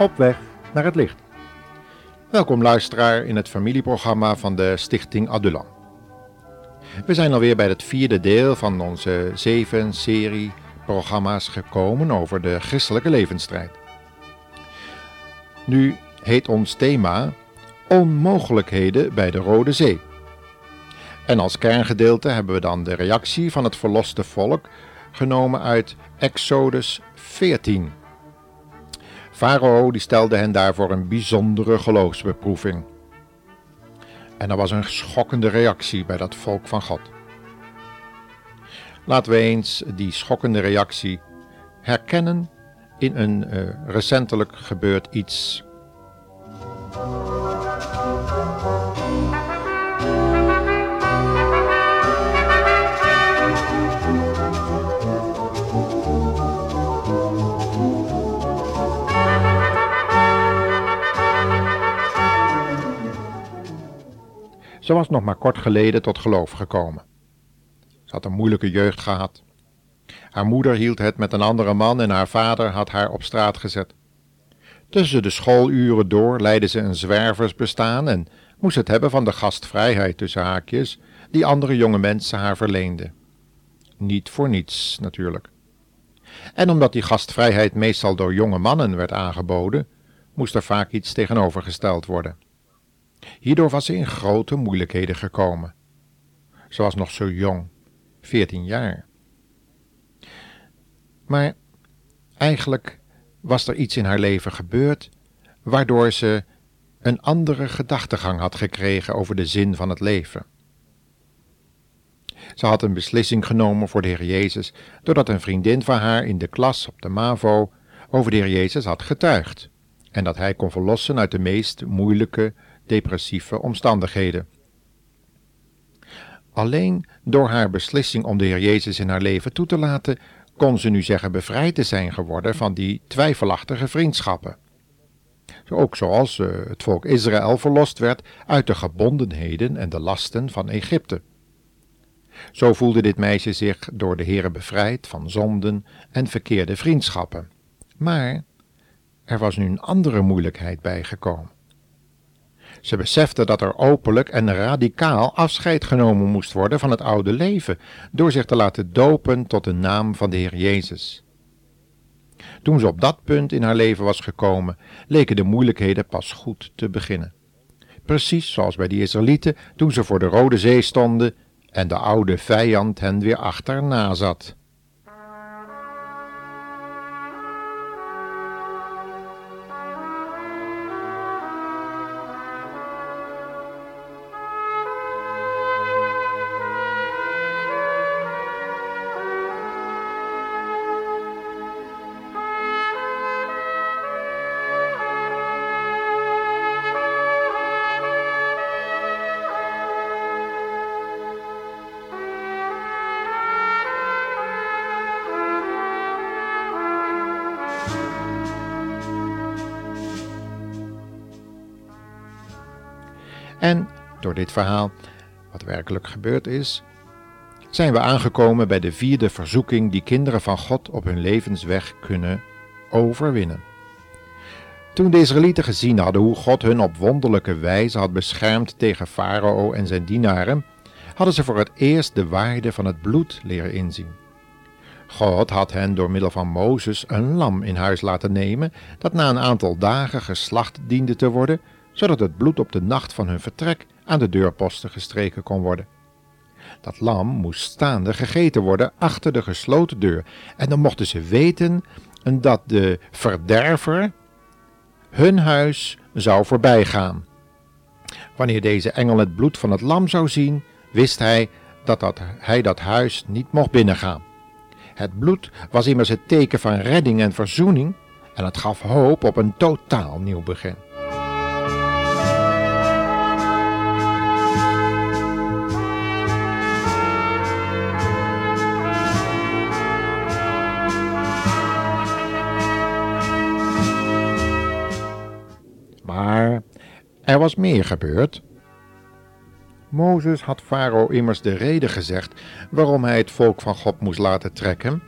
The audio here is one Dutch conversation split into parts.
Op weg naar het licht. Welkom luisteraar in het familieprogramma van de Stichting Adulam. We zijn alweer bij het vierde deel van onze zeven serie programma's gekomen over de christelijke levensstrijd. Nu heet ons thema Onmogelijkheden bij de Rode Zee. En als kerngedeelte hebben we dan de reactie van het verloste volk genomen uit Exodus 14. Farao die stelde hen daarvoor een bijzondere geloofsbeproeving. En er was een schokkende reactie bij dat volk van God. Laten we eens die schokkende reactie herkennen in een uh, recentelijk gebeurd iets Ze was nog maar kort geleden tot geloof gekomen. Ze had een moeilijke jeugd gehad. Haar moeder hield het met een andere man en haar vader had haar op straat gezet. Tussen de schooluren door leidde ze een zwerversbestaan en moest het hebben van de gastvrijheid tussen haakjes die andere jonge mensen haar verleenden. Niet voor niets, natuurlijk. En omdat die gastvrijheid meestal door jonge mannen werd aangeboden, moest er vaak iets tegenovergesteld worden. Hierdoor was ze in grote moeilijkheden gekomen. Ze was nog zo jong, veertien jaar. Maar eigenlijk was er iets in haar leven gebeurd waardoor ze een andere gedachtegang had gekregen over de zin van het leven. Ze had een beslissing genomen voor de Heer Jezus doordat een vriendin van haar in de klas op de MAVO over de Heer Jezus had getuigd en dat hij kon verlossen uit de meest moeilijke depressieve omstandigheden. Alleen door haar beslissing om de Heer Jezus in haar leven toe te laten, kon ze nu zeggen bevrijd te zijn geworden van die twijfelachtige vriendschappen. Ook zoals uh, het volk Israël verlost werd uit de gebondenheden en de lasten van Egypte. Zo voelde dit meisje zich door de Heere bevrijd van zonden en verkeerde vriendschappen. Maar er was nu een andere moeilijkheid bijgekomen. Ze besefte dat er openlijk en radicaal afscheid genomen moest worden van het oude leven, door zich te laten dopen tot de naam van de Heer Jezus. Toen ze op dat punt in haar leven was gekomen, leken de moeilijkheden pas goed te beginnen. Precies zoals bij de Israëlieten toen ze voor de Rode Zee stonden en de oude vijand hen weer achterna zat. En door dit verhaal, wat werkelijk gebeurd is, zijn we aangekomen bij de vierde verzoeking die kinderen van God op hun levensweg kunnen overwinnen. Toen de Israëlieten gezien hadden hoe God hun op wonderlijke wijze had beschermd tegen Farao en zijn dienaren, hadden ze voor het eerst de waarde van het bloed leren inzien. God had hen door middel van Mozes een lam in huis laten nemen, dat na een aantal dagen geslacht diende te worden, zodat het bloed op de nacht van hun vertrek aan de deurposten gestreken kon worden. Dat lam moest staande gegeten worden achter de gesloten deur, en dan mochten ze weten dat de verderver hun huis zou voorbijgaan. Wanneer deze engel het bloed van het lam zou zien, wist hij dat, dat hij dat huis niet mocht binnengaan. Het bloed was immers het teken van redding en verzoening en het gaf hoop op een totaal nieuw begin. Was meer gebeurd. Mozes had Farao immers de reden gezegd waarom hij het volk van God moest laten trekken.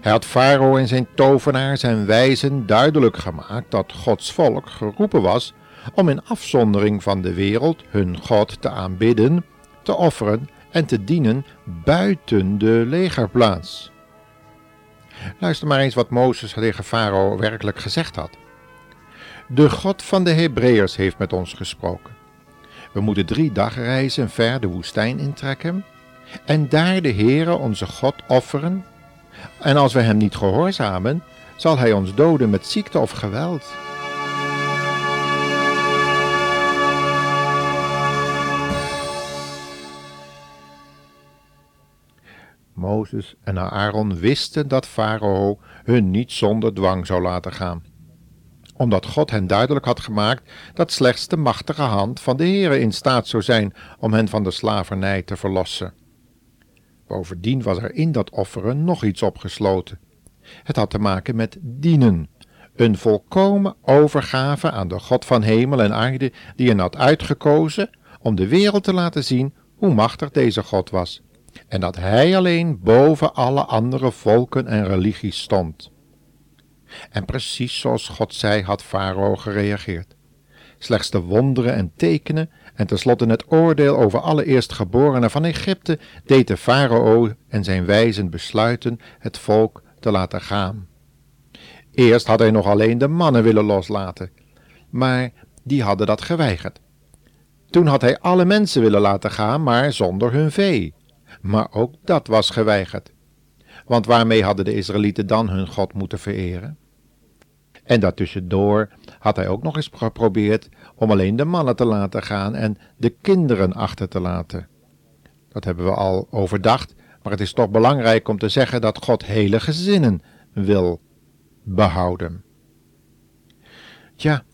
Hij had Farao en zijn tovenaars en wijzen duidelijk gemaakt dat Gods volk geroepen was om in afzondering van de wereld hun God te aanbidden, te offeren en te dienen buiten de legerplaats. Luister maar eens wat Mozes tegen Farao werkelijk gezegd had. De God van de Hebreërs heeft met ons gesproken. We moeten drie dagreizen ver de woestijn intrekken en daar de Heere onze God offeren. En als we hem niet gehoorzamen, zal hij ons doden met ziekte of geweld. Mozes en Aaron wisten dat Farao hun niet zonder dwang zou laten gaan omdat God hen duidelijk had gemaakt dat slechts de machtige hand van de Heere in staat zou zijn om hen van de slavernij te verlossen. Bovendien was er in dat offeren nog iets opgesloten. Het had te maken met dienen, een volkomen overgave aan de God van hemel en aarde die hen had uitgekozen om de wereld te laten zien hoe machtig deze God was en dat Hij alleen boven alle andere volken en religies stond. En precies zoals God zei had Farao gereageerd. Slechts de wonderen en tekenen en tenslotte het oordeel over alle eerstgeborenen van Egypte deed de farao en zijn wijzen besluiten het volk te laten gaan. Eerst had hij nog alleen de mannen willen loslaten, maar die hadden dat geweigerd. Toen had hij alle mensen willen laten gaan, maar zonder hun vee. Maar ook dat was geweigerd. Want waarmee hadden de Israëlieten dan hun God moeten vereren? En daartussendoor had hij ook nog eens geprobeerd om alleen de mannen te laten gaan en de kinderen achter te laten. Dat hebben we al overdacht, maar het is toch belangrijk om te zeggen dat God hele gezinnen wil behouden. Tja,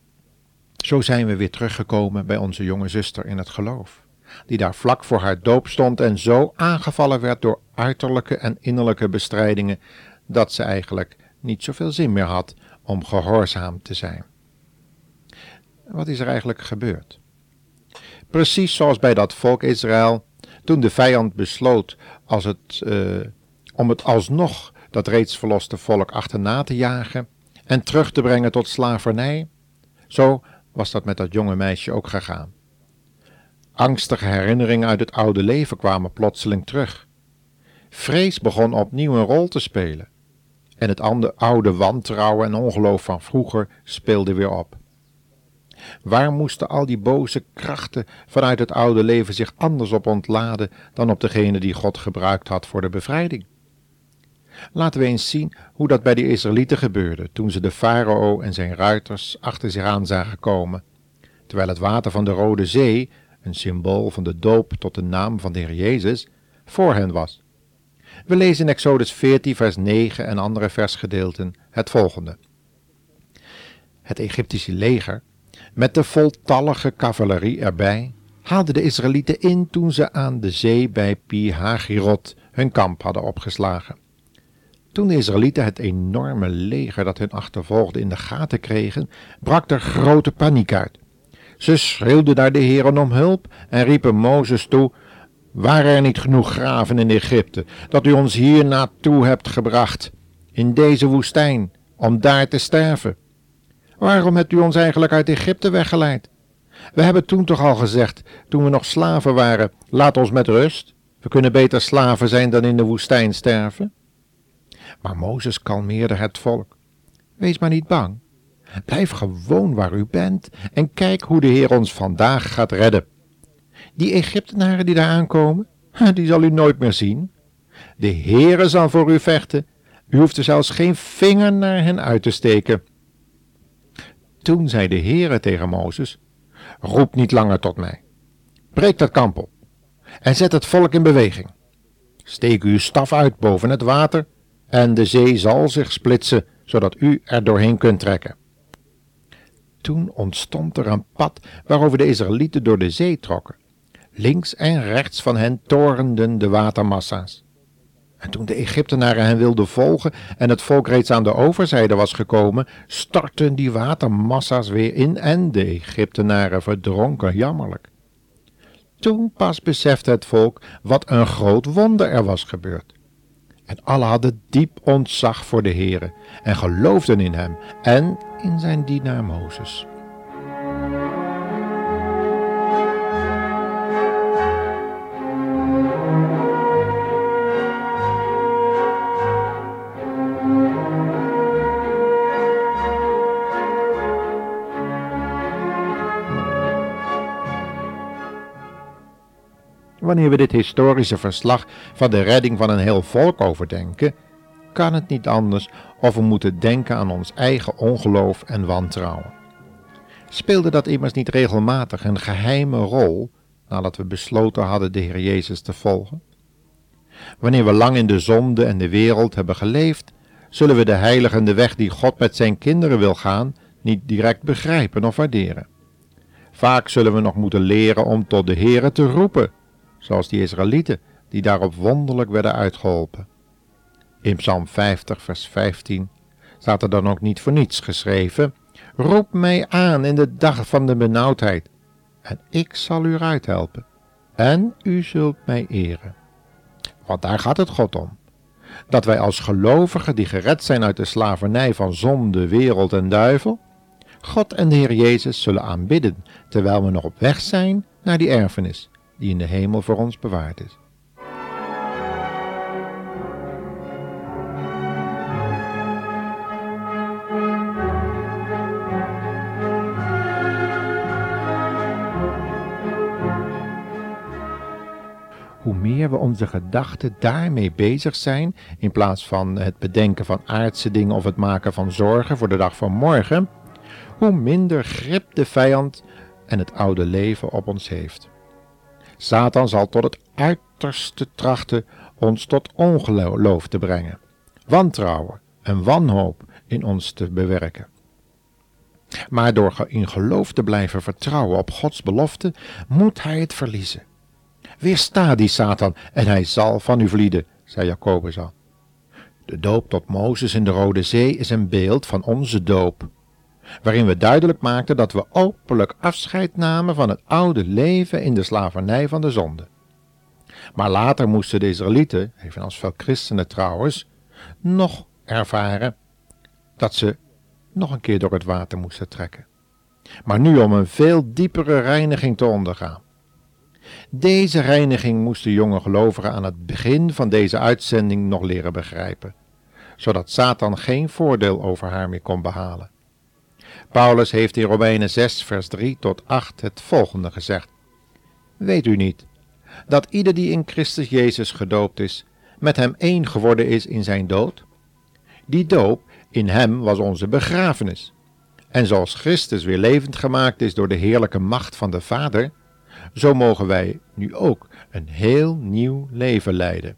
zo zijn we weer teruggekomen bij onze jonge zuster in het geloof, die daar vlak voor haar doop stond en zo aangevallen werd door uiterlijke en innerlijke bestrijdingen, dat ze eigenlijk niet zoveel zin meer had om gehoorzaam te zijn. Wat is er eigenlijk gebeurd? Precies zoals bij dat volk Israël, toen de vijand besloot als het, uh, om het alsnog dat reeds verloste volk achterna te jagen en terug te brengen tot slavernij, zo was dat met dat jonge meisje ook gegaan. Angstige herinneringen uit het oude leven kwamen plotseling terug. Vrees begon opnieuw een rol te spelen en het oude wantrouwen en ongeloof van vroeger speelde weer op. Waar moesten al die boze krachten vanuit het oude leven zich anders op ontladen dan op degene die God gebruikt had voor de bevrijding? Laten we eens zien hoe dat bij de Israëlieten gebeurde toen ze de farao en zijn ruiters achter zich aan zagen komen, terwijl het water van de Rode Zee, een symbool van de doop tot de naam van de Heer Jezus, voor hen was. We lezen in Exodus 14, vers 9 en andere versgedeelten het volgende. Het Egyptische leger, met de voltallige cavalerie erbij, haalde de Israëlieten in toen ze aan de zee bij Pi Hagirot hun kamp hadden opgeslagen. Toen de Israëlieten het enorme leger dat hun achtervolgde in de gaten kregen, brak er grote paniek uit. Ze schreeuwden naar de heren om hulp en riepen Mozes toe waren er niet genoeg graven in Egypte, dat u ons hier naartoe hebt gebracht, in deze woestijn, om daar te sterven? Waarom hebt u ons eigenlijk uit Egypte weggeleid? We hebben toen toch al gezegd, toen we nog slaven waren, laat ons met rust. We kunnen beter slaven zijn dan in de woestijn sterven. Maar Mozes kalmeerde het volk. Wees maar niet bang. Blijf gewoon waar u bent en kijk hoe de Heer ons vandaag gaat redden. Die Egyptenaren die daar aankomen, die zal u nooit meer zien. De Heere zal voor u vechten. U hoeft er zelfs geen vinger naar hen uit te steken. Toen zei de Heere tegen Mozes, roep niet langer tot mij. Breek dat kamp op en zet het volk in beweging. Steek uw staf uit boven het water en de zee zal zich splitsen, zodat u er doorheen kunt trekken. Toen ontstond er een pad waarover de Israëlieten door de zee trokken. Links en rechts van hen torenden de watermassa's. En toen de Egyptenaren hen wilden volgen en het volk reeds aan de overzijde was gekomen, stortten die watermassa's weer in en de Egyptenaren verdronken jammerlijk. Toen pas besefte het volk wat een groot wonder er was gebeurd. En alle hadden diep ontzag voor de Heere en geloofden in hem en in zijn dienaar Mozes. Wanneer we dit historische verslag van de redding van een heel volk overdenken, kan het niet anders of we moeten denken aan ons eigen ongeloof en wantrouwen. Speelde dat immers niet regelmatig een geheime rol nadat we besloten hadden de Heer Jezus te volgen? Wanneer we lang in de zonde en de wereld hebben geleefd, zullen we de heiligende weg die God met zijn kinderen wil gaan niet direct begrijpen of waarderen. Vaak zullen we nog moeten leren om tot de Heere te roepen zoals die Israëlieten, die daarop wonderlijk werden uitgeholpen. In Psalm 50, vers 15 staat er dan ook niet voor niets geschreven: Roep mij aan in de dag van de benauwdheid, en ik zal u eruit helpen, en u zult mij eren. Want daar gaat het God om. Dat wij als gelovigen die gered zijn uit de slavernij van zonde, wereld en duivel, God en de Heer Jezus zullen aanbidden terwijl we nog op weg zijn naar die erfenis die in de hemel voor ons bewaard is. Hoe meer we onze gedachten daarmee bezig zijn, in plaats van het bedenken van aardse dingen of het maken van zorgen voor de dag van morgen, hoe minder grip de vijand en het oude leven op ons heeft. Satan zal tot het uiterste trachten ons tot ongeloof te brengen, wantrouwen en wanhoop in ons te bewerken. Maar door in geloof te blijven vertrouwen op Gods belofte, moet hij het verliezen. Weersta die Satan en hij zal van u vlieden, zei Jacobus al. De doop tot Mozes in de Rode Zee is een beeld van onze doop waarin we duidelijk maakten dat we openlijk afscheid namen van het oude leven in de slavernij van de zonde. Maar later moesten de Israëlieten, evenals veel christenen trouwens, nog ervaren dat ze nog een keer door het water moesten trekken. Maar nu om een veel diepere reiniging te ondergaan. Deze reiniging moesten jonge gelovigen aan het begin van deze uitzending nog leren begrijpen, zodat Satan geen voordeel over haar meer kon behalen. Paulus heeft in Romeinen 6, vers 3 tot 8 het volgende gezegd. Weet u niet dat ieder die in Christus Jezus gedoopt is, met hem één geworden is in zijn dood? Die doop in hem was onze begrafenis. En zoals Christus weer levend gemaakt is door de heerlijke macht van de Vader, zo mogen wij nu ook een heel nieuw leven leiden.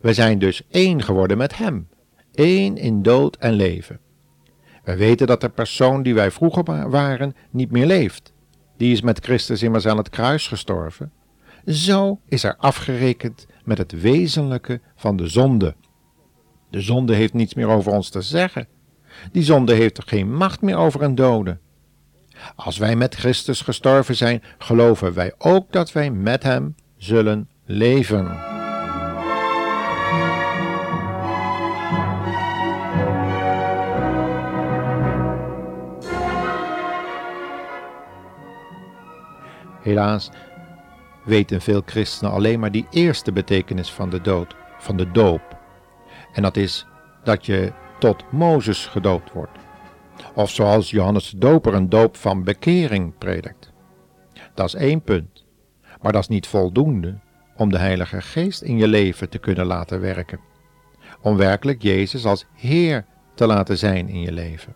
We zijn dus één geworden met Hem, één in dood en leven. Wij weten dat de persoon die wij vroeger waren niet meer leeft. Die is met Christus immers aan het kruis gestorven. Zo is er afgerekend met het wezenlijke van de zonde. De zonde heeft niets meer over ons te zeggen. Die zonde heeft geen macht meer over een dode. Als wij met Christus gestorven zijn, geloven wij ook dat wij met Hem zullen leven. Helaas weten veel christenen alleen maar die eerste betekenis van de dood, van de doop. En dat is dat je tot Mozes gedoopt wordt. Of zoals Johannes de Doper een doop van bekering predikt. Dat is één punt. Maar dat is niet voldoende om de Heilige Geest in je leven te kunnen laten werken. Om werkelijk Jezus als Heer te laten zijn in je leven.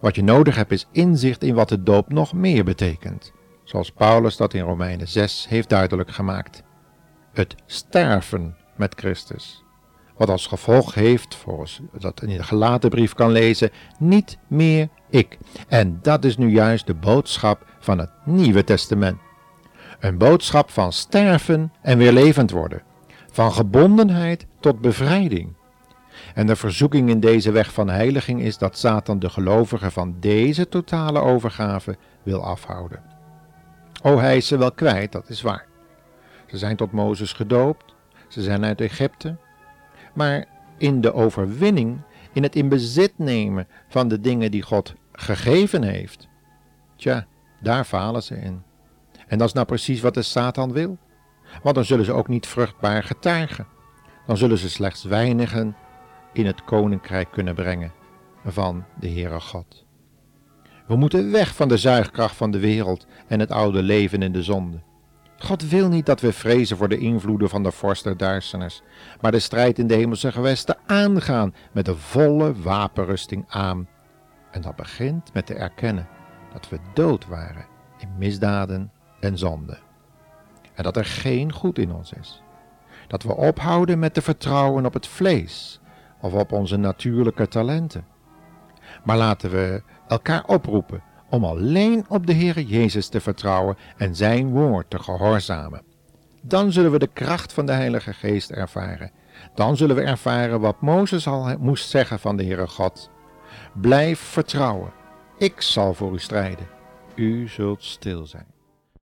Wat je nodig hebt is inzicht in wat de doop nog meer betekent zoals Paulus dat in Romeinen 6 heeft duidelijk gemaakt. Het sterven met Christus. Wat als gevolg heeft, volgens dat in de gelaten brief kan lezen, niet meer ik. En dat is nu juist de boodschap van het Nieuwe Testament. Een boodschap van sterven en weer levend worden. Van gebondenheid tot bevrijding. En de verzoeking in deze weg van heiliging is dat Satan de gelovigen van deze totale overgave wil afhouden. Oh, hij is ze wel kwijt, dat is waar. Ze zijn tot Mozes gedoopt, ze zijn uit Egypte, maar in de overwinning, in het in bezit nemen van de dingen die God gegeven heeft. Tja, daar falen ze in. En dat is nou precies wat de Satan wil. Want dan zullen ze ook niet vruchtbaar getuigen. Dan zullen ze slechts weinigen in het koninkrijk kunnen brengen van de Heere God. We moeten weg van de zuigkracht van de wereld en het oude leven in de zonde. God wil niet dat we vrezen voor de invloeden van de vorst der duisternis, maar de strijd in de hemelse gewesten aangaan met de volle wapenrusting aan. En dat begint met te erkennen dat we dood waren in misdaden en zonde. En dat er geen goed in ons is. Dat we ophouden met te vertrouwen op het vlees of op onze natuurlijke talenten. Maar laten we elkaar oproepen om alleen op de Heer Jezus te vertrouwen en Zijn woord te gehoorzamen. Dan zullen we de kracht van de Heilige Geest ervaren. Dan zullen we ervaren wat Mozes al moest zeggen van de Heere God. Blijf vertrouwen. Ik zal voor u strijden. U zult stil zijn.